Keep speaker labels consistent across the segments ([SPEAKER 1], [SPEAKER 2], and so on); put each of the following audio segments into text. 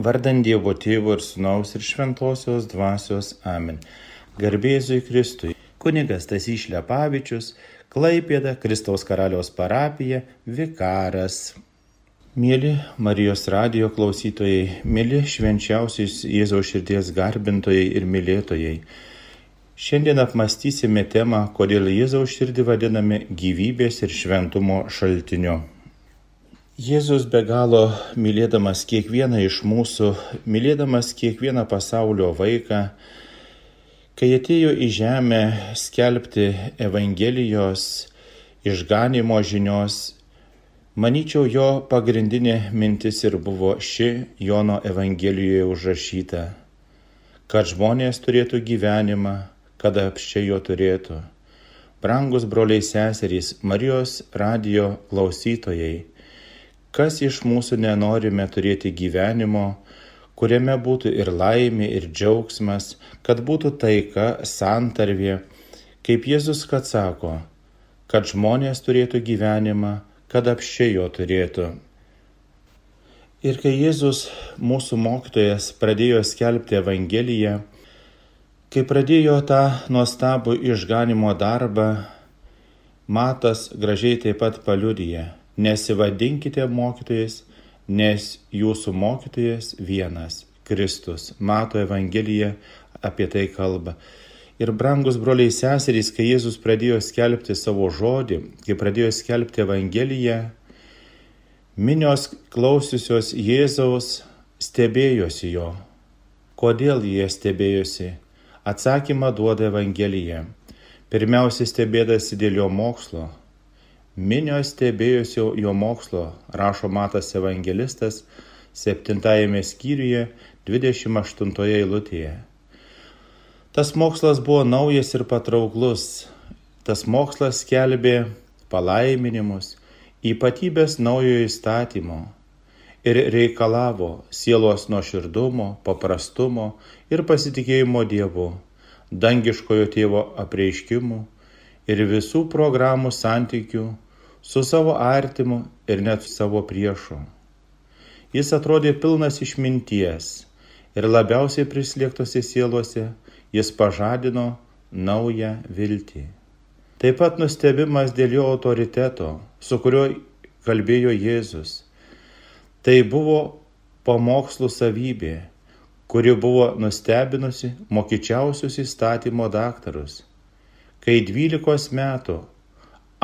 [SPEAKER 1] Vardant Dievo Tėvo ir Sūnaus ir Šventosios Dvasios Amen. Garbėzui Kristui. Kunigas Tasys Šlepavičius, Klaipėda, Kristaus karaliaus parapija, Vikaras. Mėly Marijos radio klausytojai, mėly švenčiausiais Jėzaus širdies garbintojai ir mylėtojai. Šiandien apmastysime temą, kodėl Jėzaus širdį vadiname gyvybės ir šventumo šaltiniu. Jėzus be galo mylėdamas kiekvieną iš mūsų, mylėdamas kiekvieną pasaulio vaiką, kai atėjo į žemę skelbti Evangelijos išganimo žinios, manyčiau jo pagrindinė mintis ir buvo ši Jono Evangelijoje užrašyta, kad žmonės turėtų gyvenimą, kad apščiai jo turėtų. Brangus broliai seserys, Marijos radio klausytojai, Kas iš mūsų nenorime turėti gyvenimo, kuriame būtų ir laimė, ir džiaugsmas, kad būtų taika, santarvė, kaip Jėzus kad sako, kad žmonės turėtų gyvenimą, kad apščiai jo turėtų. Ir kai Jėzus, mūsų mokytojas, pradėjo skelbti Evangeliją, kai pradėjo tą nuostabų išganimo darbą, Matas gražiai taip pat paliudyje Nesivadinkite mokytojais, nes jūsų mokytojas vienas - Kristus. Mato Evangelija apie tai kalba. Ir brangus broliai seserys, kai Jėzus pradėjo skelbti savo žodį, kai pradėjo skelbti Evangeliją, minios klausiusios Jėzaus stebėjosi jo. Kodėl jie stebėjosi? Atsakymą duoda Evangelija. Pirmiausia stebėdasi dėl jo mokslo, Minios stebėjosi jo mokslo, rašo Matas Evangelistas 7 skyriuje 28 eilutėje. Tas mokslas buvo naujas ir patrauklus. Tas mokslas skelbė palaiminimus, ypatybės naujojo įstatymo ir reikalavo sielos nuoširdumo, paprastumo ir pasitikėjimo Dievu, dangiškojo tėvo apreiškimų ir visų programų santykių su savo artimu ir net savo priešu. Jis atrodė pilnas išminties ir labiausiai prislėgtose sielose jis pažadino naują viltį. Taip pat nustebimas dėl jo autoriteto, su kuriuo kalbėjo Jėzus. Tai buvo pamokslų savybė, kuri buvo nustebinusi mokyčiausius įstatymo daktarus Kai dvylikos metų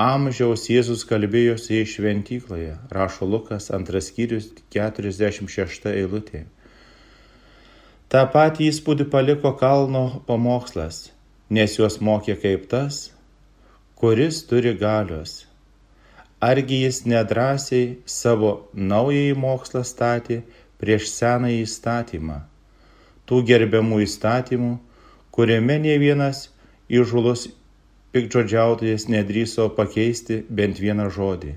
[SPEAKER 1] amžiaus Jėzus kalbėjosi šventykloje, rašo Lukas antras skyrius 46 eilutė. Ta patį įspūdį paliko kalno pamokslas, nes juos mokė kaip tas, kuris turi galios. Argi jis nedrasiai savo naująjį mokslą statė prieš senąjį įstatymą, tų gerbiamų įstatymų, kuriame ne vienas įžulus pikdžodžiautojas nedrįso pakeisti bent vieną žodį.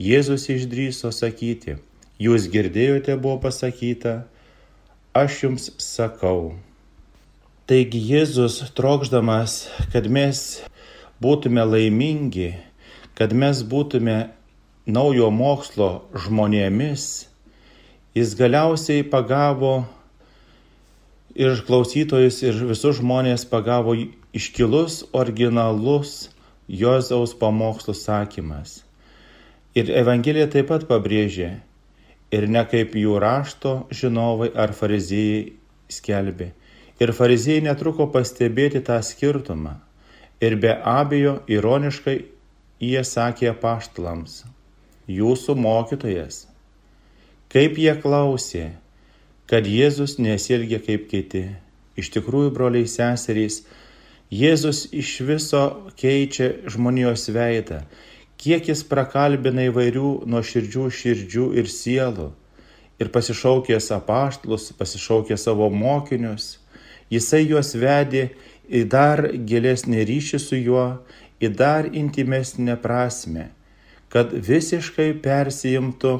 [SPEAKER 1] Jėzus išdryso sakyti, jūs girdėjote buvo pasakyta, aš jums sakau. Taigi Jėzus trokšdamas, kad mes būtume laimingi, kad mes būtume naujo mokslo žmonėmis, jis galiausiai pagavo ir klausytojus, ir visus žmonės pagavo iškilus, originalus Jozaus pamokslų sakymas. Ir Evangelija taip pat pabrėžė, ir ne kaip jų rašto žinovai ar fariziejai skelbė. Ir fariziejai netruko pastebėti tą skirtumą. Ir be abejo, ironiškai jie sakė paštlams, jūsų mokytojas. Kaip jie klausė, kad Jėzus nesielgia kaip kiti. Iš tikrųjų, broliai seserys, Jėzus iš viso keičia žmonijos veidą, kiek jis prakalbina įvairių nuoširdžių širdžių ir sielų. Ir pasišaukęs apaštlus, pasišaukė savo mokinius, jisai juos vedė į dar gilesnį ryšį su juo, į dar intimesnę prasme, kad visiškai persijimtų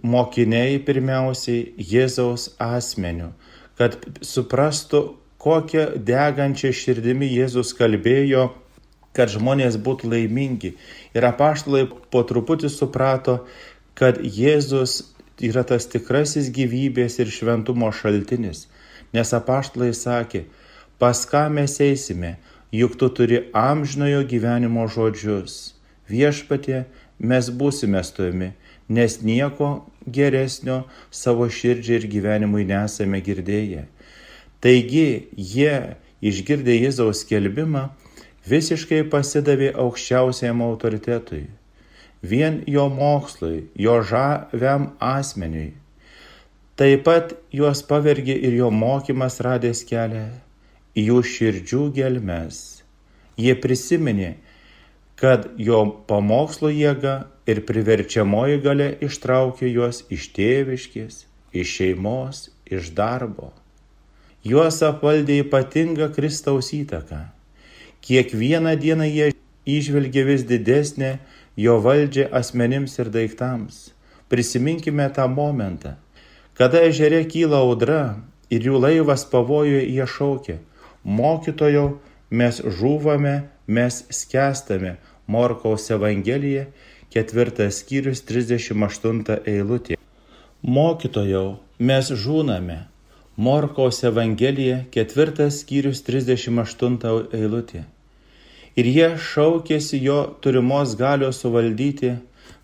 [SPEAKER 1] mokiniai pirmiausiai Jėzaus asmeniu, kad suprastų, kokią degančią širdimi Jėzus kalbėjo, kad žmonės būtų laimingi. Ir apaštalai po truputį suprato, kad Jėzus yra tas tikrasis gyvybės ir šventumo šaltinis. Nes apaštlai sakė, pas ką mes eisime, juk tu turi amžinojo gyvenimo žodžius. Viešpatie, mes būsime su tavimi, nes nieko geresnio savo širdžiai ir gyvenimui nesame girdėję. Taigi jie, išgirdę Jėzaus skelbimą, visiškai pasidavė aukščiausiam autoritetui, vien jo mokslui, jo žaviam asmeniui. Taip pat juos pavergė ir jo mokymas radęs kelią į jų širdžių gelmes. Jie prisiminė, kad jo pamokslo jėga ir priverčiamoji gale ištraukė juos iš tėviškės, iš šeimos, iš darbo. Juos apvaldė ypatinga Kristaus įtaka. Kiekvieną dieną jie išvelgė vis didesnę jo valdžią asmenims ir daiktams. Prisiminkime tą momentą, kada ežere kyla audra ir jų laivas pavojoje jie šaukia, mokytojau, mes žūvame, mes skęstame. Morkaus Evangelija, ketvirtas skyrius, 38 eilutė. Mokytojau, mes žūname. Morkaus Evangelija, ketvirtas skyrius, 38 eilutė. Ir jie šaukėsi jo turimos galios suvaldyti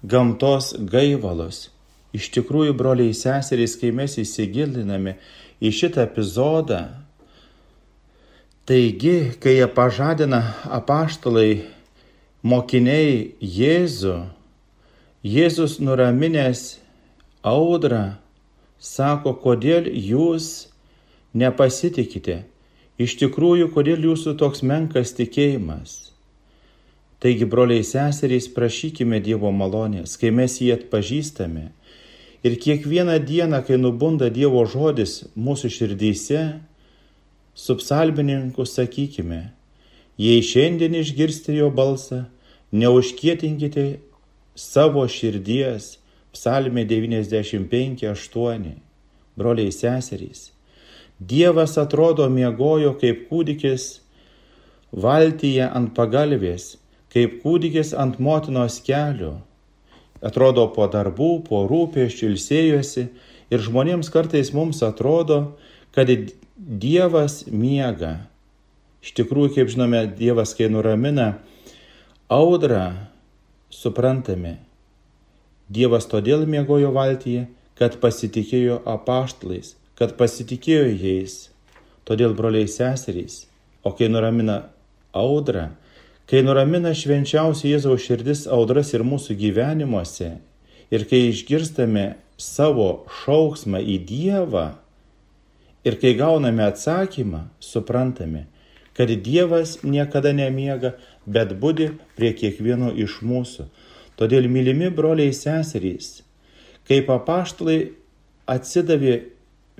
[SPEAKER 1] gamtos gaivalus. Iš tikrųjų, broliai seserys, kai mes įsigiliname į šitą epizodą, Taigi, kai jie pažadina apaštalai mokiniai Jėzų, Jėzus nuraminęs audrą sako, kodėl jūs nepasitikite, iš tikrųjų, kodėl jūsų toks menkas tikėjimas. Taigi, broliai seserys, prašykime Dievo malonės, kai mes jį atpažįstame. Ir kiekvieną dieną, kai nubunda Dievo žodis mūsų širdyse, su psalbininku sakykime, jei šiandien išgirsti jo balsą, neužkietinkite savo širdies, psalmė 95.8, broliai seserys. Dievas atrodo miegojo kaip kūdikis valtyje ant pagalvės, kaip kūdikis ant motinos kelių. Atrodo po darbų, po rūpėščių ilsėjosi ir žmonėms kartais mums atrodo, kad Dievas miega. Iš tikrųjų, kaip žinome, Dievas, kai nuramina audrą, suprantame, Dievas todėl miegojo valtyje, kad pasitikėjo apaštlais, kad pasitikėjo jais. Todėl broliai seserys, o kai nuramina audrą, kai nuramina švenčiausia Jėzaus širdis audras ir mūsų gyvenimuose, ir kai išgirstame savo šauksmą į Dievą, Ir kai gauname atsakymą, suprantame, kad Dievas niekada nemiega, bet būdi prie kiekvieno iš mūsų. Todėl, mylimi broliai seserys, kaip apaštalai atsidavė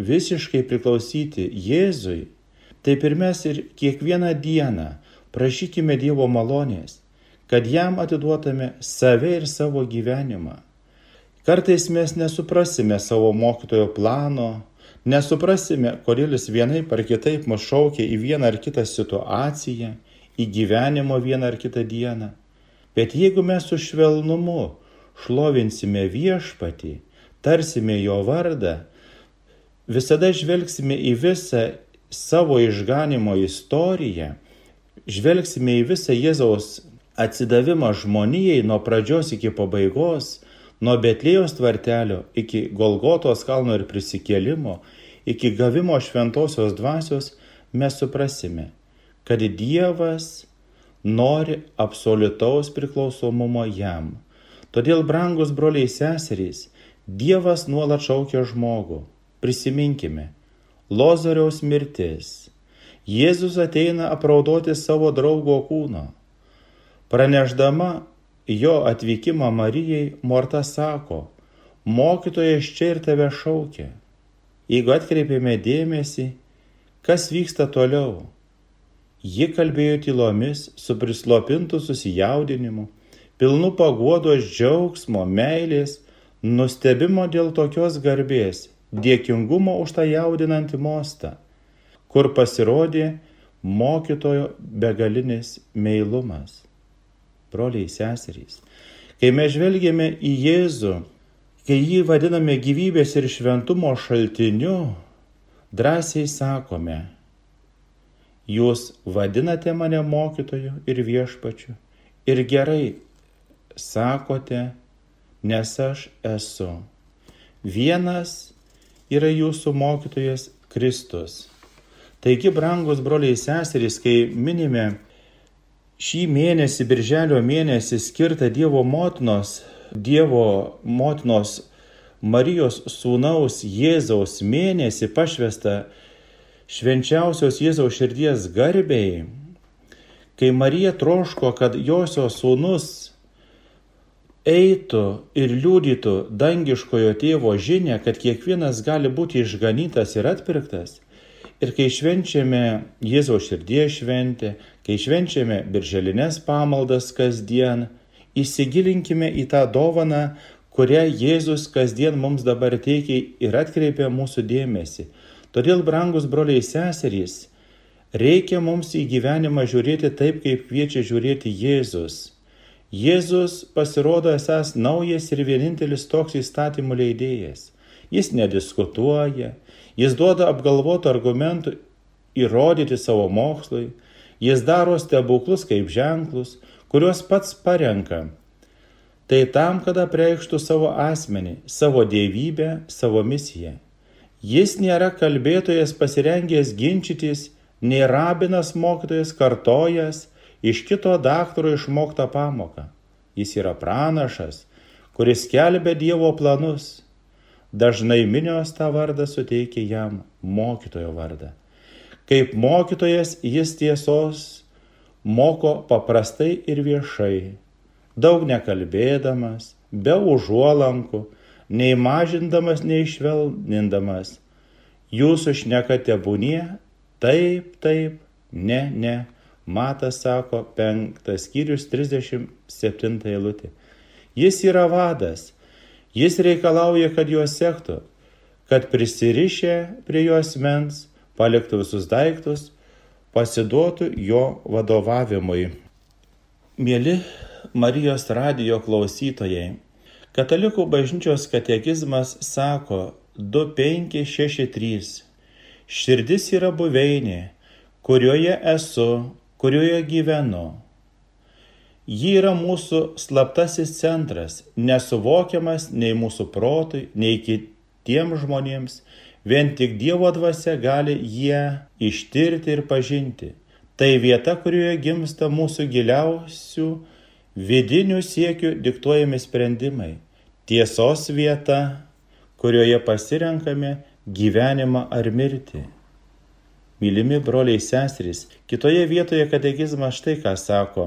[SPEAKER 1] visiškai priklausyti Jėzui, taip ir mes ir kiekvieną dieną prašykime Dievo malonės, kad jam atiduotame save ir savo gyvenimą. Kartais mes nesuprasime savo mokytojo plano, Nesuprasime, kodėl jis vienaip ar kitaip mus šaukia į vieną ar kitą situaciją, į gyvenimo vieną ar kitą dieną. Bet jeigu mes su švelnumu šlovinsime viešpatį, tarsime jo vardą, visada žvelgsime į visą savo išganimo istoriją, žvelgsime į visą Jėzaus atsidavimą žmonijai nuo pradžios iki pabaigos, Nuo Betlėjos tvartelio iki Golgotos kalno ir prisikėlimo, iki gavimo šventosios dvasios mes suprasime, kad Dievas nori absoliutaus priklausomumo jam. Todėl, brangus broliai seserys, Dievas nuolat šaukia žmogų. Prisiminkime, Lozoriaus mirtis. Jėzus ateina apraudoti savo draugo kūno. Praneždama jo atvykimą Marijai, Morta sako, mokytojas čia ir tave šaukia. Jeigu atkreipėme dėmesį, kas vyksta toliau, ji kalbėjo tylomis su prislopintu susijaudinimu, pilnu paguodos džiaugsmo, meilės, nustebimo dėl tokios garbės, dėkingumo už tą jaudinantį mostą, kur pasirodė mokytojo begalinis meilumas broliai seserys. Kai mes žvelgiame į Jėzų, Kai jį vadiname gyvybės ir šventumo šaltiniu, drąsiai sakome, jūs vadinate mane mokytoju ir viešpačiu ir gerai sakote, nes aš esu. Vienas yra jūsų mokytojas Kristus. Taigi, brangus broliai seserys, kai minime šį mėnesį, birželio mėnesį skirtą Dievo motinos, Dievo motinos Marijos sūnaus Jėzaus mėnesį pašvestą švenčiausios Jėzaus širdies garbėjai, kai Marija troško, kad josios sūnus eitų ir liūdytų dangiškojo tėvo žinę, kad kiekvienas gali būti išganytas ir atpirktas. Ir kai švenčiame Jėzaus širdies šventę, kai švenčiame birželinės pamaldas kasdien, įsigilinkime į tą dovaną, kurią Jėzus kasdien mums dabar teikia ir atkreipia mūsų dėmesį. Todėl, brangus broliai seserys, reikia mums į gyvenimą žiūrėti taip, kaip kviečia žiūrėti Jėzus Jėzus pasirodo esas naujas ir vienintelis toks įstatymų leidėjas. Jis nediskutuoja, jis duoda apgalvotų argumentų įrodyti savo mokslui, jis daro stebuklus kaip ženklus, kuriuos pats parenka. Tai tam, kad apreikštų savo asmenį, savo dievybę, savo misiją. Jis nėra kalbėtojas pasirengęs ginčytis, nei rabinas mokytojas kartojas, iš kito daktaro išmoktą pamoką. Jis yra pranašas, kuris kelbė Dievo planus. Dažnai minios tą vardą suteikia jam mokytojo vardą. Kaip mokytojas jis tiesos moko paprastai ir viešai, daug nekalbėdamas, be užuolankų, nei mažindamas, nei švelnindamas. Jūsų šnekate būnie, taip, taip, ne, ne Matas sako, penktas skyrius 37 eilutė. Jis yra vadas, jis reikalauja, kad juos sektų, kad prisirišę prie jos mens, paliktų visus daiktus, pasiduotų jo vadovavimui. Mėly Marijos radijo klausytojai, Katalikų bažnyčios katekizmas sako 2563. Širdis yra buveinė, kurioje esu kurioje gyvenu. Ji yra mūsų slaptasis centras, nesuvokiamas nei mūsų protui, nei kitiems žmonėms, vien tik Dievo dvasia gali jie ištirti ir pažinti. Tai vieta, kurioje gimsta mūsų giliausių vidinių siekių diktuojami sprendimai. Tiesos vieta, kurioje pasirenkame gyvenimą ar mirtį. Mylimi broliai seserys, kitoje vietoje katekizmas štai ką sako.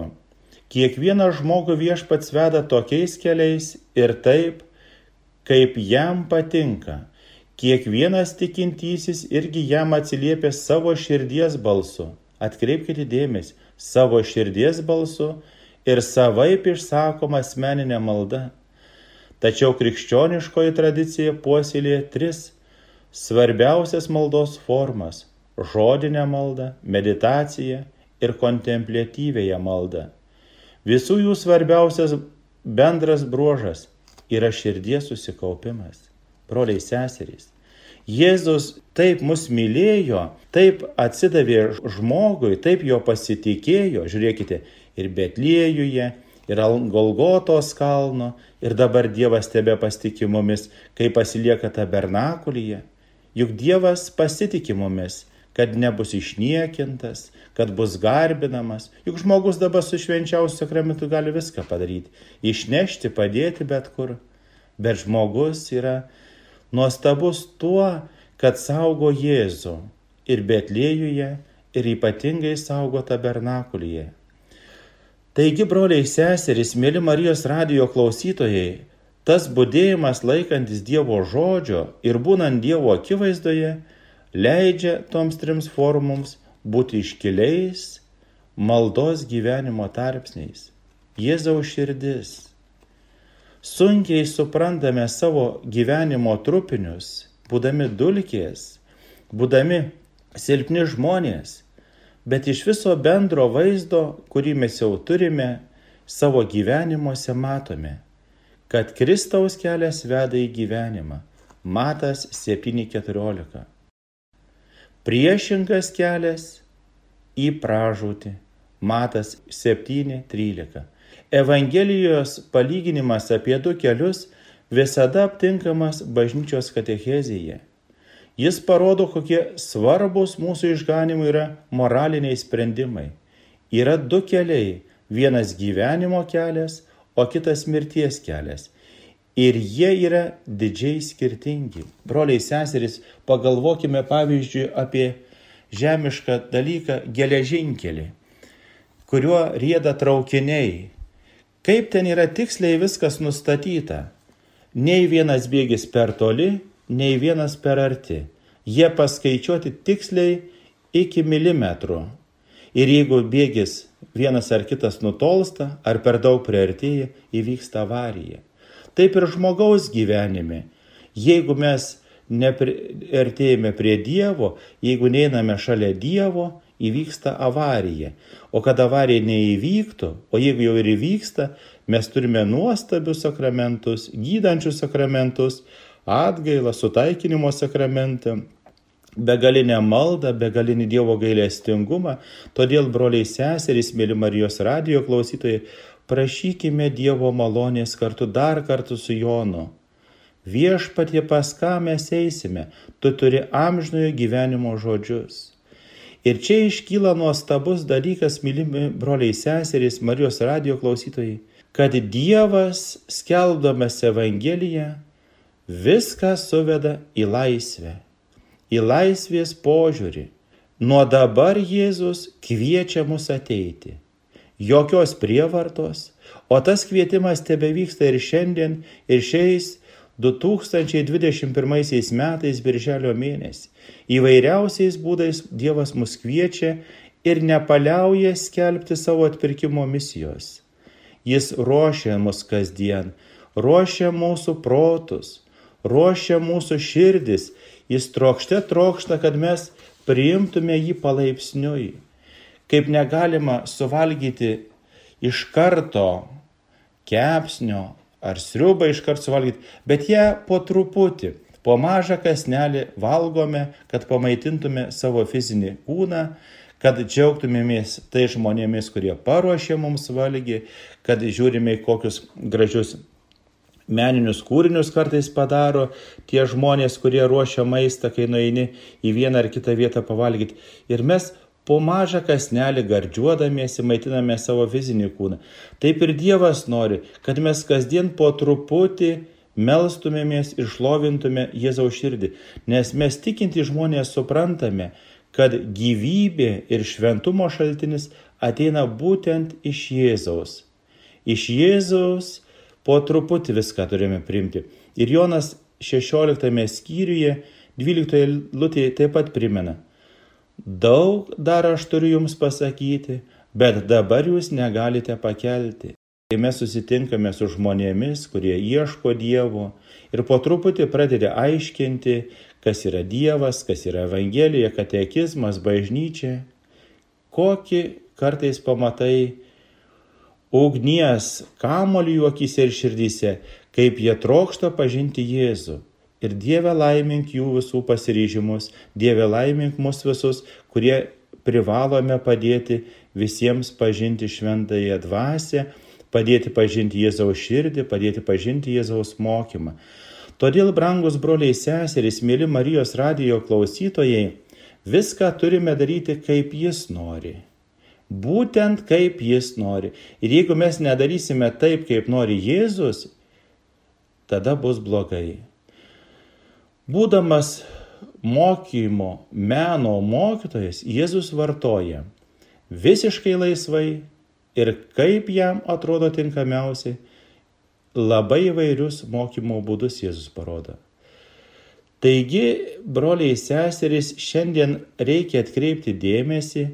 [SPEAKER 1] Kiekvieną žmogų viešpats veda tokiais keliais ir taip, kaip jam patinka. Kiekvienas tikintysis irgi jam atsiliepia savo širdies balsu. Atkreipkite dėmesį, savo širdies balsu ir savaip išsakoma asmeninė malda. Tačiau krikščioniškoji tradicija puoselėje tris svarbiausias maldos formas žodinę maldą, meditaciją ir kontempliatyvėją maldą. Visų jų svarbiausias bendras bruožas yra širdies susikaupimas. Broliai seserys. Jėzus taip mus mylėjo, taip atsidavė žmogui, taip jo pasitikėjo, žiūrėkite, ir Betliejuje, ir Golgotos kalno, ir dabar Dievas tebe pasitikė mumis, kai pasilieka tabernakulyje. Juk Dievas pasitikė mumis kad nebus išniekintas, kad bus garbinamas. Juk žmogus dabar su švenčiausiu sakramentu gali viską padaryti. Išnešti, padėti bet kur. Bet žmogus yra nuostabus tuo, kad saugo Jėzų ir Betlėjuje, ir ypatingai saugo tabernakulyje. Taigi, broliai seserys, mėly Marijos radijo klausytojai, tas būdėjimas laikantis Dievo žodžio ir būnant Dievo akivaizdoje leidžia toms trims formoms būti iškiliais maldos gyvenimo tarpsniais. Jėzaus širdis. Sunkiai suprantame savo gyvenimo trupinius, būdami dulkės, būdami silpni žmonės, bet iš viso bendro vaizdo, kurį mes jau turime, savo gyvenimuose matome, kad Kristaus kelias veda į gyvenimą. Matas 7.14. Priešingas kelias į pražūtį. Matas 7.13. Evangelijos palyginimas apie du kelius visada aptinkamas bažnyčios katechezėje. Jis parodo, kokie svarbus mūsų išganimui yra moraliniai sprendimai. Yra du keliai - vienas gyvenimo kelias, o kitas mirties kelias. Ir jie yra didžiai skirtingi. Broliai seserys, pagalvokime pavyzdžiui apie žemišką dalyką - geležinkelį, kuriuo rieda traukiniai. Kaip ten yra tiksliai viskas nustatyta. Nei vienas bėgis per toli, nei vienas per arti. Jie paskaičiuoti tiksliai iki milimetrų. Ir jeigu bėgis vienas ar kitas nutolsta, ar per daug priartėja, įvyksta avarija. Taip ir žmogaus gyvenime. Jeigu mes nepriartėjame prie Dievo, jeigu neiname šalia Dievo, įvyksta avarija. O kad avarija neįvyktų, o jeigu jau ir įvyksta, mes turime nuostabius sakramentus, gydančius sakramentus, atgailą, sutaikinimo sakramentą, begalinę maldą, begalinį Dievo gailestingumą. Todėl, broliai seserys, mėly Marijos radijo klausytojai, prašykime Dievo malonės kartu dar kartu su Jonu. Viešpatie pas ką mes eisime, tu turi amžinojo gyvenimo žodžius. Ir čia iškyla nuostabus dalykas, mylimi broliai seserys, Marijos radio klausytojai, kad Dievas, skelbdamas Evangeliją, viską suveda į laisvę, į laisvės požiūrį. Nuo dabar Jėzus kviečia mus ateiti. Jokios prievartos, o tas kvietimas tebe vyksta ir šiandien, ir šiais 2021 metais birželio mėnesį. Įvairiausiais būdais Dievas mus kviečia ir nepaliauja skelbti savo atpirkimo misijos. Jis ruošia mus kasdien, ruošia mūsų protus, ruošia mūsų širdis, jis trokšte trokšta, kad mes priimtume jį palaipsniui. Kaip negalima suvalgyti iš karto kepsnio ar sriubą iškart suvalgyti, bet ją po truputį, po mažą kasnelį valgome, kad pamaitintume savo fizinį kūną, kad džiaugtumėmės tai žmonėmis, kurie paruošė mums valgį, kad žiūrime į kokius gražius meninius kūrinius kartais padaro tie žmonės, kurie ruošia maistą, kai nueini į vieną ar kitą vietą pavalgyti. Ir mes po mažą kasnelį gardžiuodamiesi maitiname savo fizinį kūną. Taip ir Dievas nori, kad mes kasdien po truputį melstumėmės ir šlovintume Jėzaus širdį, nes mes tikinti žmonės suprantame, kad gyvybė ir šventumo šaltinis ateina būtent iš Jėzaus. Iš Jėzaus po truputį viską turime priimti. Ir Jonas 16 skyriuje 12 lūtėje taip pat primena Daug dar aš turiu jums pasakyti, bet dabar jūs negalite pakelti. Kai mes susitinkame su žmonėmis, kurie ieško Dievo ir po truputį pradeda aiškinti, kas yra Dievas, kas yra Evangelija, katekizmas, bažnyčia, kokį kartais pamatai ugnies kamolių juokise ir širdyse, kaip jie trokšta pažinti Jėzų ir Dieve laimink jų visų pasiryžimus, Dieve laimink mus visus, kurie privalome padėti visiems pažinti šventąją dvasę, padėti pažinti Jėzaus širdį, padėti pažinti Jėzaus mokymą. Todėl, brangus broliai seserys, mėly Marijos radijo klausytojai, viską turime daryti, kaip Jis nori. Būtent kaip Jis nori. Ir jeigu mes nedarysime taip, kaip nori Jėzus, tada bus blogai. Būdamas mokymo, meno mokytojas, Jėzus vartoja visiškai laisvai ir kaip jam atrodo tinkamiausiai, labai įvairius mokymo būdus Jėzus parodo. Taigi, broliai seserys, šiandien reikia atkreipti dėmesį,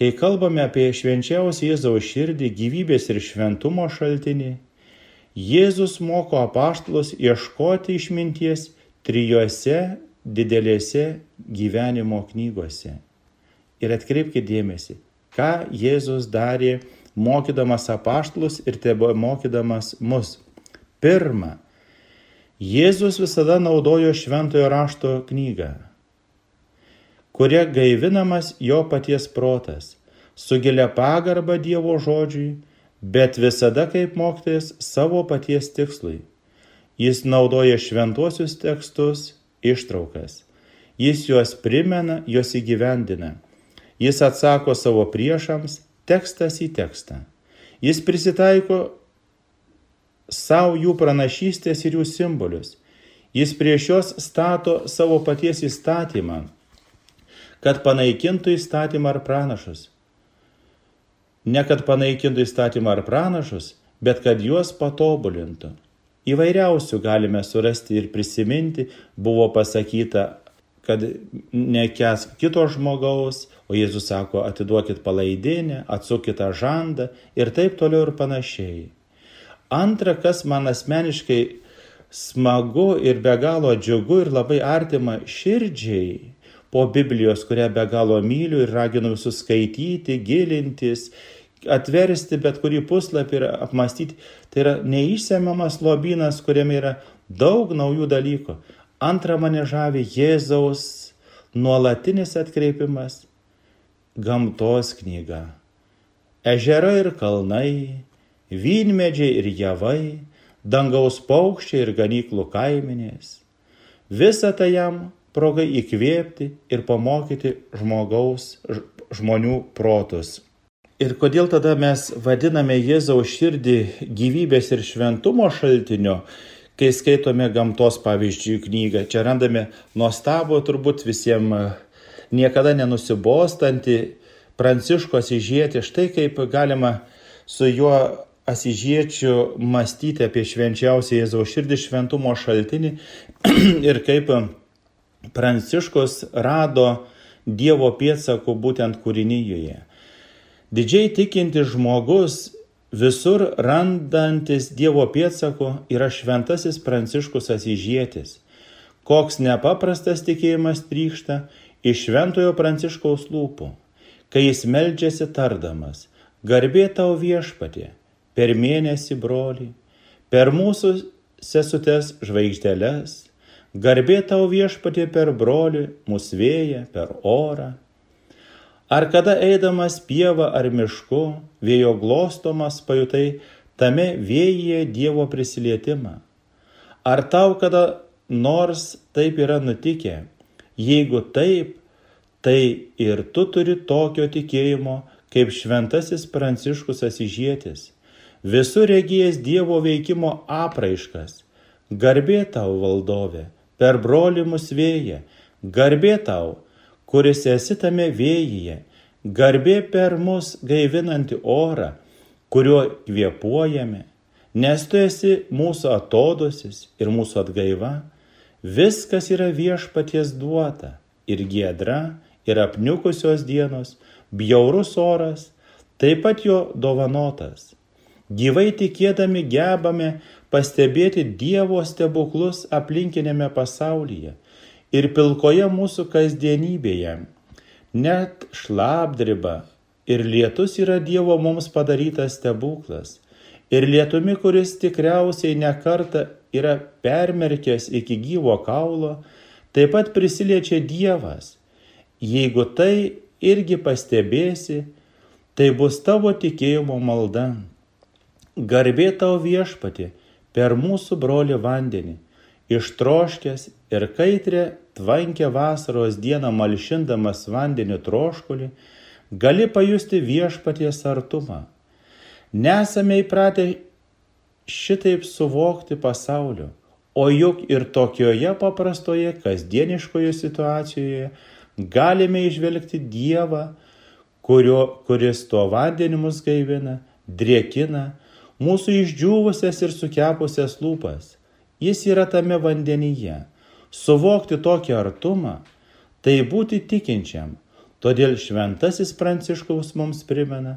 [SPEAKER 1] kai kalbame apie švenčiausią Jėzaus širdį, gyvybės ir šventumo šaltinį, Jėzus moko apaštalus ieškoti išminties trijose didelėse gyvenimo knygose. Ir atkreipkite dėmesį, ką Jėzus darė mokydamas apaštlus ir tebe mokydamas mus. Pirma, Jėzus visada naudojo šventojo rašto knygą, kuria gaivinamas jo paties protas, su gilia pagarba Dievo žodžiui, bet visada kaip mokytojas savo paties tikslui. Jis naudoja šventuosius tekstus, ištraukas. Jis juos primena, juos įgyvendina. Jis atsako savo priešams tekstas į tekstą. Jis prisitaiko savo jų pranašystės ir jų simbolius. Jis prieš juos stato savo paties įstatymą, kad panaikintų įstatymą ar pranašus. Ne kad panaikintų įstatymą ar pranašus, bet kad juos patobulintų. Įvairiausių galime surasti ir prisiminti, buvo pasakyta, kad nekes kito žmogaus, o Jėzus sako, atiduokit palaidinę, atsukit žandą ir taip toliau ir panašiai. Antra, kas man asmeniškai smagu ir be galo džiugu ir labai artima širdžiai po Biblijos, kurią be galo myliu ir raginu visus skaityti, gilintis, atversti bet kurį puslapį ir apmastyti. Tai yra neišsemiamas lobynas, kuriame yra daug naujų dalykų. Antra mane žavi Jėzaus nuolatinis atkreipimas - gamtos knyga. Ežerai ir kalnai, vynmedžiai ir javai, dangaus paukščiai ir ganyklų kaiminės. Visa tai jam progai įkvėpti ir pamokyti žmogaus, žmonių protus. Ir kodėl tada mes vadiname Jėzaus širdį gyvybės ir šventumo šaltiniu, kai skaitome gamtos pavyzdžių knygą. Čia randame nuostabų, turbūt visiems niekada nenusibostantį Pranciško Asižietį. Štai kaip galima su juo Asižiečiu mąstyti apie švenčiausią Jėzaus širdį šventumo šaltinį ir kaip Pranciškus rado Dievo pėdsakų būtent kūrinyje. Didžiai tikintis žmogus, visur randantis Dievo pėdsako, yra šventasis Pranciškus Asižėtis. Koks nepaprastas tikėjimas trykšta iš šventojo Pranciškaus lūpų, kai jis meldžiasi tardamas, garbė tau viešpatė, per mėnesį broli, per mūsų sesutės žvaigždeles, garbė tau viešpatė per broli, mūsų vėją, per orą Ar kada eidamas pieva ar mišku, vėjo glostomas pajutai tame vėjyje Dievo prisilietimą? Ar tau kada nors taip yra nutikę? Jeigu taip, tai ir tu turi tokio tikėjimo, kaip šventasis Pranciškus Asižėtis, visur regėjęs Dievo veikimo apraiškas. Garbė tau, valdove, per brolį mus vėją, garbė tau, kuris esi tame vėjyje, garbė per mus gaivinanti orą, kuriuo kvėpuojame, nes tu esi mūsų atodusis ir mūsų atgaiva, viskas yra viešpaties duota ir giedra, ir apniukusios dienos, bjaurus oras, taip pat jo dovanotas. Gyvai tikėdami gebame pastebėti Dievo stebuklus aplinkinėme pasaulyje ir pilkoje mūsų kasdienybėje. Net šlapdriba ir lietus yra Dievo mums padarytas stebuklas. Ir lietumi, kuris tikriausiai nekarta yra permerkęs iki gyvo kaulo, taip pat prisiliečia Dievas. Jeigu tai irgi pastebėsi, tai bus tavo tikėjimo malda. Garbė tau viešpati per mūsų brolį vandenį ištroškęs ir kaitrę tvankę vasaros dieną malšindamas vandeniu troškulį, gali pajusti viešpaties artumą. Nesame įpratę šitaip suvokti pasaulio, o juk ir tokioje paprastoje kasdieniškoje situacijoje galime išvelgti Dievą, kurio, kuris tuo vandeniu mus gaivina, driekina mūsų išdžiūvusias ir sukepusias lūpas Jis yra tame vandenyje. Suvokti tokį artumą - tai būti tikinčiam. Todėl šventasis Pranciškaus mums primena,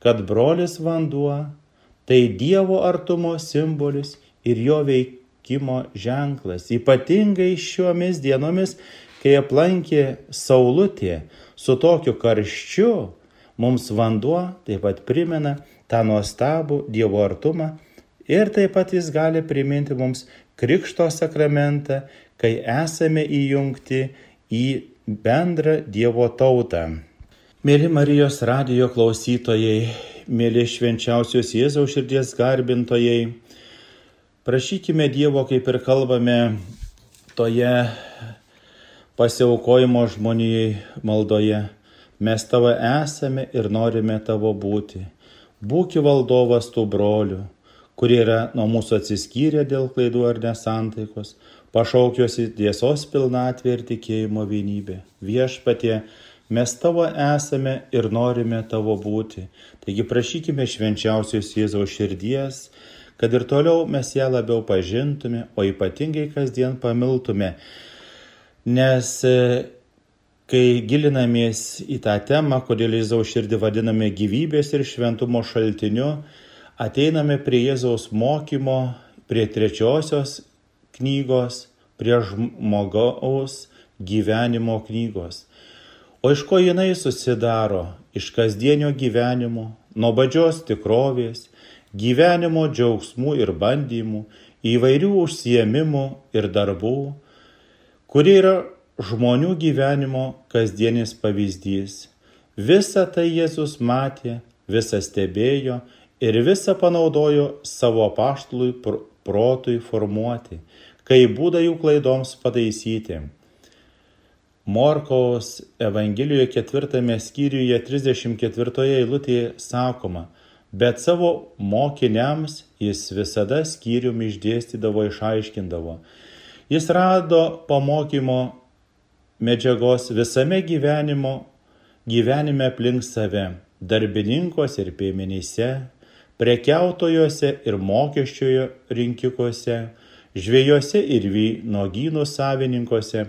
[SPEAKER 1] kad brolis vanduo - tai Dievo artumo simbolis ir jo veikimo ženklas. Ypatingai šiomis dienomis, kai aplankė Saulutė su tokiu karščiu, mums vanduo taip pat primena tą nuostabų Dievo artumą Ir taip pat jis gali priminti mums Krikšto sakramentą, kai esame įjungti į bendrą Dievo tautą. Mėly Marijos radijo klausytojai, mėly švenčiausios Jėzaus širdies garbintojai, prašykime Dievo, kaip ir kalbame toje pasiaukojimo žmonijai maldoje. Mes tavo esame ir norime tavo būti. Būki valdovas tų brolių, kurie yra nuo mūsų atsiskyrę dėl klaidų ar nesantaikos, pašaukiuosi tiesos pilnatvė ir tikėjimo vienybė. Viešpatie, mes tavo esame ir norime tavo būti. Taigi prašykime švenčiausios Jėzaus širdies, kad ir toliau mes ją labiau pažintume, o ypatingai kasdien pamiltume Nes kai gilinamės į tą temą, kodėl Jėzaus širdį vadiname gyvybės ir šventumo šaltiniu, ateiname prie Jėzaus mokymo, prie trečiosios knygos, prie žmogaus gyvenimo knygos. O iš ko jinai susidaro? Iš kasdienio gyvenimo, nuobodžios tikrovės, gyvenimo džiaugsmų ir bandymų, įvairių užsiemimų ir darbų, kuri yra žmonių gyvenimo kasdienis pavyzdys. Visą tai Jėzus matė, visą stebėjo ir visą panaudojo savo paštlui protui formuoti, kai būda jų klaidoms pataisyti. Morkaus Evangelijoje ketvirtame skyriuje 34 eilutėje sakoma, bet savo mokiniams jis visada skyrium išdėstydavo, išaiškindavo Jis rado pamokymo medžiagos visame gyvenimo, gyvenime aplink save, darbininkuose ir piemenyse, prekiautojuose ir mokesčiojo rinkikuose, žvėjose ir vynogynų savininkuose,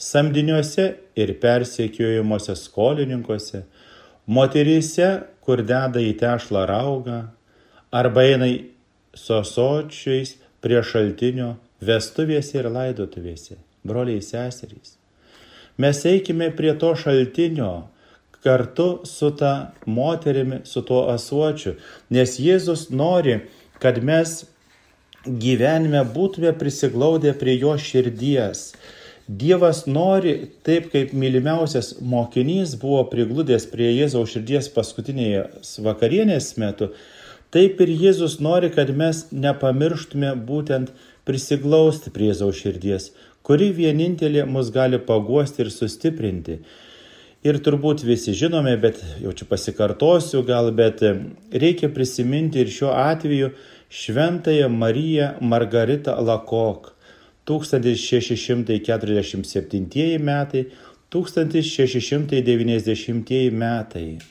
[SPEAKER 1] samdiniuose ir persekiojimuose skolininkuose, moteryse, kur deda į tešlą raugą, arba eina sosočiais prie šaltinio vestuvėse ir laidotuvėse, broliai seserys. Mes eikime prie to šaltinio kartu su ta moterimi, su tuo asuočiu, nes Jėzus nori, kad mes gyvenime būtume prisiglaudę prie jo širdies. Dievas nori, taip kaip mylimiausias mokinys buvo prigludęs prie Jėzaus širdies paskutinėje vakarienės metu, taip ir Jėzus nori, kad mes nepamirštume būtent prisiglausti prie Jėzaus širdies, kuri vienintelė mus gali paguosti ir sustiprinti. Ir turbūt visi žinome, bet jau čia pasikartosiu gal, bet reikia prisiminti ir šiuo atveju šventąją Mariją Margaritą Lakok 1647 metai, 1690 metai.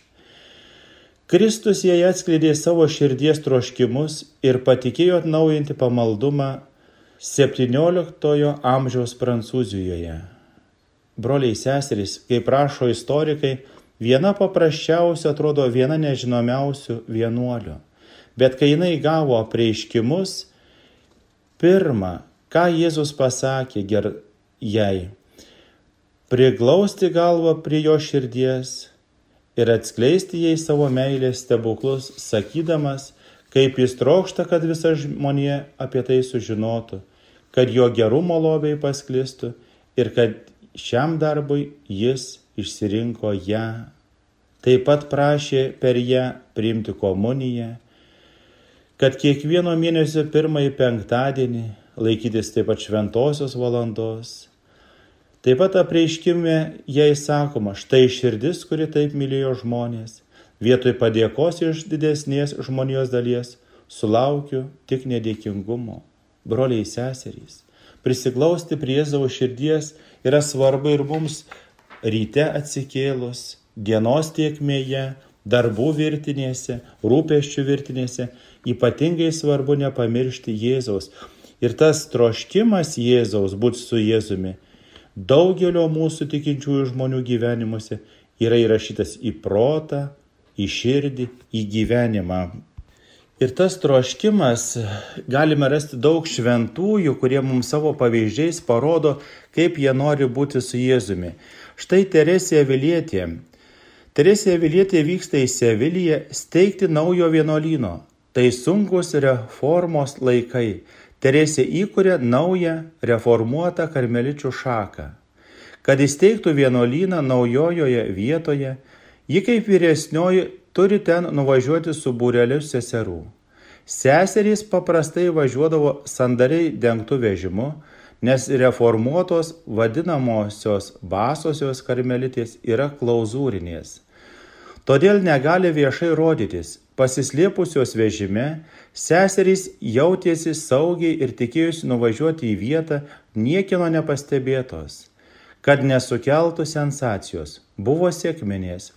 [SPEAKER 1] Kristus jai atskleidė savo širdies troškimus ir patikėjo atnaujinti pamaldumą XVII amžiaus Prancūzijoje. Broliai seserys, kaip rašo istorikai, viena paprasčiausia atrodo viena nežinomiausių vienuolių. Bet kai jinai gavo apreiškimus, pirmą, ką Jėzus pasakė ger jai, priglausti galvą prie jo širdies ir atskleisti jai savo meilės stebuklus, sakydamas, kaip jis trokšta, kad visa žmonė apie tai sužinotų kad jo gerumo lobiai pasklistų ir kad šiam darbui jis išsirinko ją. Taip pat prašė per ją priimti komuniją, kad kiekvieno mėnesio pirmąjį penktadienį laikytis taip pat šventosios valandos. Taip pat apreiškime jai sakoma, štai širdis, kuri taip mylėjo žmonės, vietoj padėkos iš didesnės žmonijos dalies sulaukiu tik nedėkingumo broliai seserys. Prisiglausti prie Jėzaus širdies yra svarbu ir mums ryte atsikėlus, dienos tiekmėje, darbų virtinėse, rūpeščių virtinėse, ypatingai svarbu nepamiršti Jėzaus. Ir tas troškimas Jėzaus būti su Jėzumi daugelio mūsų tikinčiųjų žmonių gyvenimuose yra įrašytas į protą, į širdį, į gyvenimą. Ir tas troškimas galime rasti daug šventųjų, kurie mums savo pavyzdžiais parodo, kaip jie nori būti su Jėzumi. Štai Teresė Vilietė. Teresė Vilietė vyksta į Seviliją steigti naujo vienuolyno. Tai sunkus reformos laikai. Teresė įkūrė naują reformuotą karmeličių šaką. Kad įsteigtų vienuolyną naujojoje vietoje, ji kaip vyresnioji turi ten nuvažiuoti su būreliu seserų. Seserys paprastai važiuodavo sandariai dengtų vežimu, nes reformuotos vadinamosios basosios karmelitės yra klauzūrinės. Todėl negali viešai rodytis, pasislėpusios vežime, seserys jautėsi saugiai ir tikėjusi nuvažiuoti į vietą niekino nepastebėtos, kad nesukeltų sensacijos, buvo sėkminės.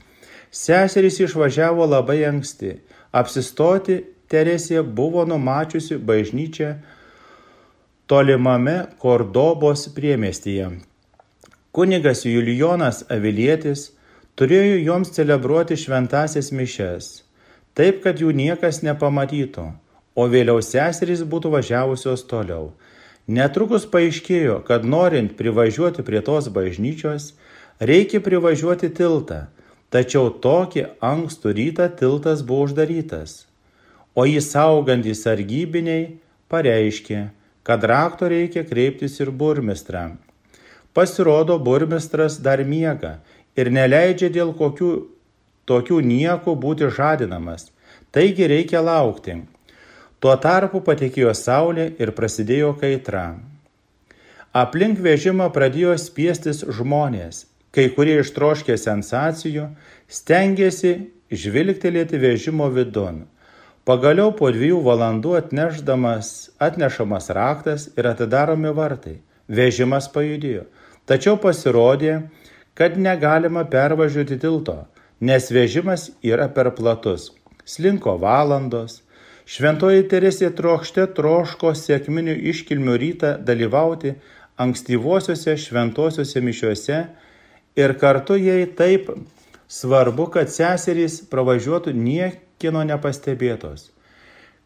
[SPEAKER 1] Seserys išvažiavo labai anksti, apsistoti Teresė buvo numačiusi bažnyčią tolimame Kordobos priemestyje. Kunigas Julijonas Avilietis turėjo joms celebruoti šventasias mišes taip kad jų niekas nepamatytų, o vėliau seserys būtų važiavusios toliau. Netrukus paaiškėjo, kad norint privažiuoti prie tos bažnyčios, reikia privažiuoti tiltą, tačiau tokį ankstų rytą tiltas buvo uždarytas. O jį saugantys sargybiniai pareiškė, kad rakto reikia kreiptis ir burmistrą. Pasirodo, burmistras dar miega ir neleidžia dėl kokių tokių niekų būti žadinamas, taigi reikia laukti. Tuo tarpu patekėjo saulė ir prasidėjo kaitra. Aplink vežimą pradėjo spiestis žmonės, kai kurie ištroškė sensacijų, stengiasi žvilgtelėti vežimo vidun. Pagaliau po dviejų valandų atnešamas raktas ir atidaromi vartai. Vežimas pajudėjo. Tačiau pasirodė, kad negalima pervažiuoti tilto nes vežimas yra per platus. Slinko valandos. Šventoji Teresė trokšte troško sėkminių iškilmių rytą dalyvauti ankstyvosiuose šventosiuose mišiuose ir kartu jai taip svarbu, kad seserys pravažiuotų niekino nepastebėtos.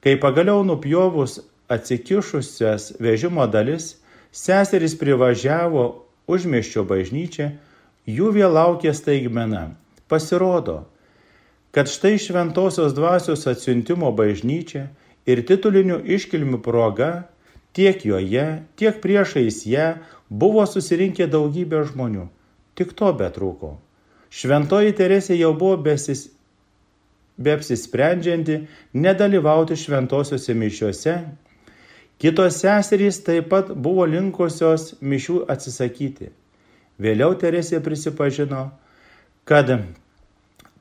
[SPEAKER 1] Kai pagaliau nupjovus atsikišusias vežimo dalis, seserys privažiavo užmieščio bažnyčią, jų vėl laukė staigmena Pasirodo, kad štai šventosios dvasios atsiuntimo bažnyčia ir titulinių iškilmių proga tiek joje, tiek priešais ją buvo susirinkę daugybė žmonių. Tik to betrūko. Šventoji Teresė jau buvo besis, beapsisprendžianti nedalyvauti šventosiuose mišiuose. Kitos seserys taip pat buvo linkusios mišių atsisakyti. Vėliau Teresė prisipažino, kad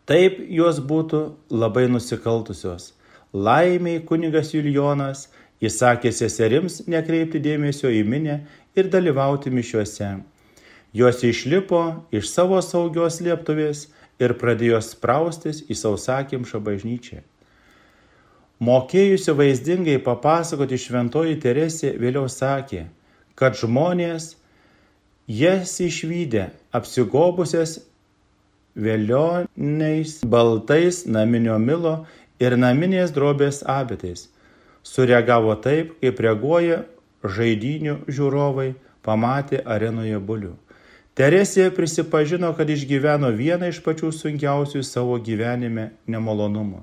[SPEAKER 1] taip jos būtų labai nusikaltusios. Laimiai kunigas Julijonas įsakė seserims nekreipti dėmesio į minę ir dalyvauti mišiuose. Jos išlipo iš savo saugios lieptuvės ir pradėjo spraustis į sausakimšą bažnyčią. Mokėjusi vaizdingai papasakoti šventoji Teresė vėliau sakė, kad žmonės jas išvykę apsigobusias vėlioniais, baltais naminio milo ir naminės drobės abitais. Sureagavo taip, kaip reaguoja žaidinių žiūrovai pamatė arenoje bulių. Teresė prisipažino, kad išgyveno vieną iš pačių sunkiausių savo gyvenime nemalonumų.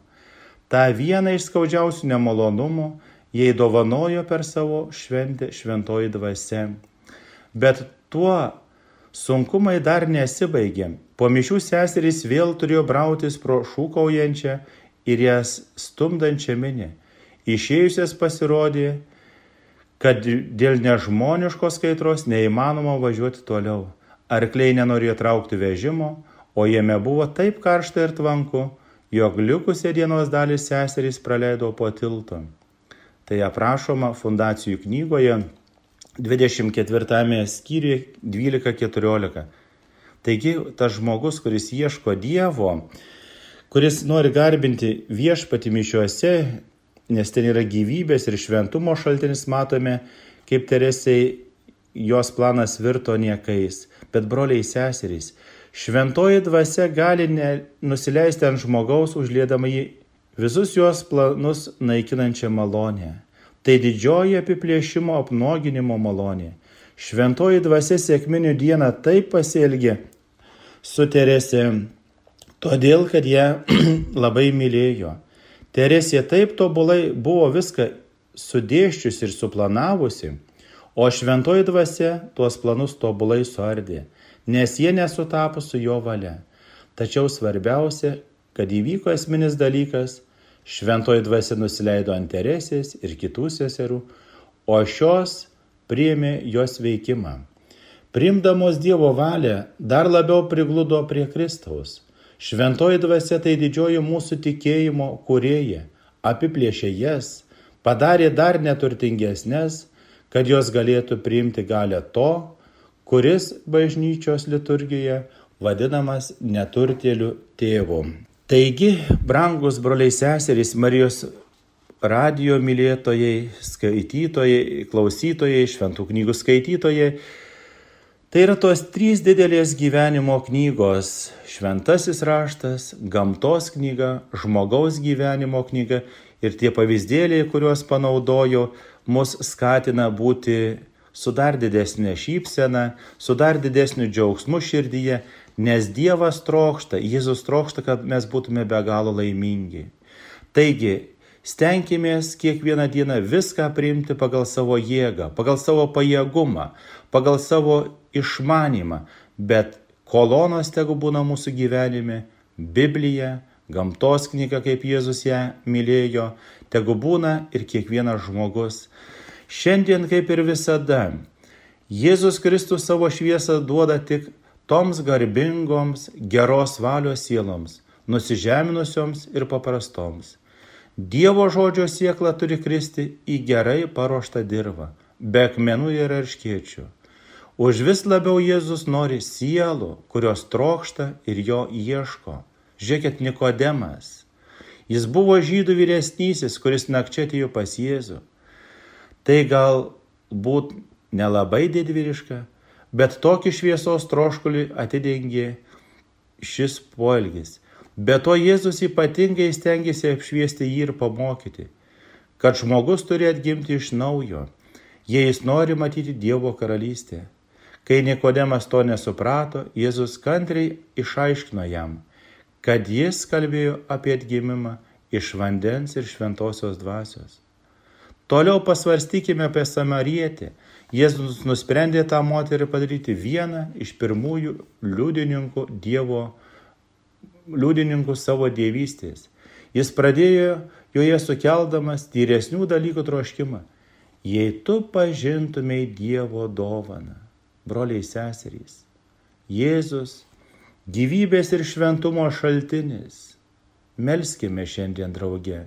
[SPEAKER 1] Ta viena iš skaudžiausių nemalonumų jai dovanojo per savo šventę šventoji dvasia. Bet tuo sunkumai dar nesibaigė. Po mišių seserys vėl turėjo brautis pro šūkaujančią ir jas stumdančią minę. Išėjusias pasirodė, kad dėl nežmoniškos kaitros neįmanoma važiuoti toliau. Arkliai nenorėjo traukti vežimo, o jame buvo taip karšta ir tvanku, jog likusią dienos dalį seserys praleido po tiltu. Tai aprašoma fundacijų knygoje 24 skyriuje 12-14. Taigi tas žmogus, kuris ieško Dievo, kuris nori garbinti viešpati mišiuose, nes ten yra gyvybės ir šventumo šaltinis, matome, kaip Teresiai jos planas virto niekais, bet broliai seserys, šventoji dvasia gali nusileisti ant žmogaus, užlėdama jį visus jos planus naikinančią malonę. Tai didžioji apiplėšimo apnoginimo malonė. Šventoji dvasia sėkminių dieną taip pasielgė, su Terese, todėl kad ją labai mylėjo. Teresė taip tobulai buvo viską sudėščiusi ir suplanavusi, o šventoji dvasia tuos planus tobulai suardė, nes jie nesutapo su jo valia. Tačiau svarbiausia, kad įvyko esminis dalykas - šventoji dvasia nusileido ant Teresės ir kitų seserų, o šios priėmė jos veikimą. Primdamos Dievo valią dar labiau prigludo prie Kristaus. Šventoji dvasia tai didžioji mūsų tikėjimo kurėja, apiplėšė jas, padarė dar neturtingesnės, kad jos galėtų priimti galę to, kuris bažnyčios liturgijoje vadinamas neturtėliu tėvu. Taigi, brangus broliai seserys Marijos radio mylėtojai, skaitytojai, klausytojai, šventų knygų skaitytojai, Tai yra tos trys didelės gyvenimo knygos - šventasis raštas, gamtos knyga, žmogaus gyvenimo knyga ir tie pavyzdėliai, kuriuos panaudojo, mus skatina būti su dar didesnė šypsena, su dar didesniu džiaugsmu širdyje, nes Dievas trokšta, Jėzus trokšta, kad mes būtume be galo laimingi. Taigi, Stenkimės kiekvieną dieną viską priimti pagal savo jėgą, pagal savo pajėgumą, pagal savo išmanimą, bet kolonos tegu būna mūsų gyvenime Biblija, gamtos knyga, kaip Jėzus ją mylėjo, tegu būna ir kiekvienas žmogus. Šiandien kaip ir visada, Jėzus Kristus savo šviesą duoda tik toms garbingoms, geros valios sieloms, nusižeminusioms ir paprastoms. Dievo žodžio siekla turi kristi į gerai paruoštą dirvą, be akmenų ir arškiečių. Už vis labiau Jėzus nori sielų, kurios trokšta ir jo ieško. Žiūrėkit, Nikodemas. Jis buvo žydų vyresnysis, kuris nakčia atėjo pas Jėzų. Tai galbūt nelabai didvyriška, bet tokį šviesos troškulį atidengė šis poelgis. Be to Jėzus ypatingai stengiasi apšviesti jį ir pamokyti, kad žmogus turi atgimti iš naujo, jei jis nori matyti Dievo karalystę. Kai Nikodemas to nesuprato, Jėzus kantriai išaiškino jam, kad jis kalbėjo apie atgimimą iš vandens ir šventosios dvasios. Toliau pasvarstykime apie Samarietę. Jėzus nusprendė tą moterį padaryti vieną iš pirmųjų liudininkų Dievo liudininkų savo dievystės. Jis pradėjo joje sukeldamas tyresnių dalykų troškimą. Jei tu pažintumei Dievo dovaną, broliai seserys, Jėzus, gyvybės ir šventumo šaltinis, melskime šiandien drauge.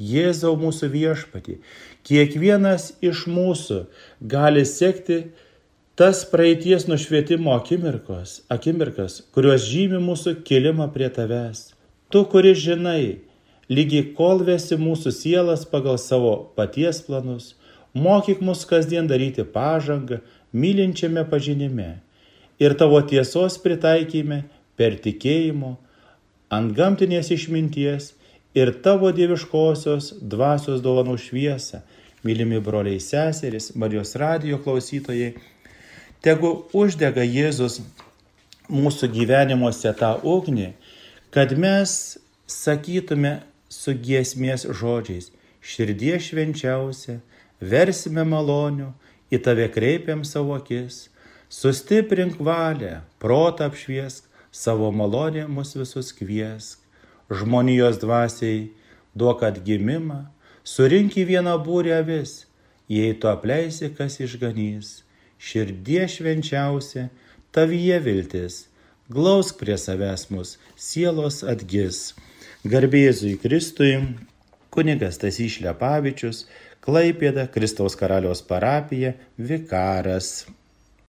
[SPEAKER 1] Jėzau mūsų viešpatį, kiekvienas iš mūsų gali sekti tas praeities nušvietimo akimirkos, akimirkas, kurios žymi mūsų kilimą prie tavęs. Tu, kuris žinai, lygiai kol vesi mūsų sielas pagal savo paties planus, mokyk mus kasdien daryti pažangą, mylinčiame pažinime ir tavo tiesos pritaikymė per tikėjimo, ant gamtinės išminties ir tavo dieviškosios dvasios dovanų šviesą. Mylimi broliai seserys, Marijos radijo klausytojai, Tegu uždega Jėzus mūsų gyvenimuose tą ugnį, kad mes sakytume su giesmės žodžiais, širdie švenčiausia, versime malonių, į tave kreipiam savo akis, sustiprink valią, protą apšviesk, savo malonę mus visus kviesk, žmonijos dvasiai duok atgimimą, surink į vieną būrę vis, jei tu apleisi, kas išganys širdie švenčiausia, tavyje viltis, glausk prie savęs mus, sielos atgis. Garbėzui Kristui, kunigas Tasys Šlepavičius, Klaipėda, Kristaus karaliaus parapija, vikaras.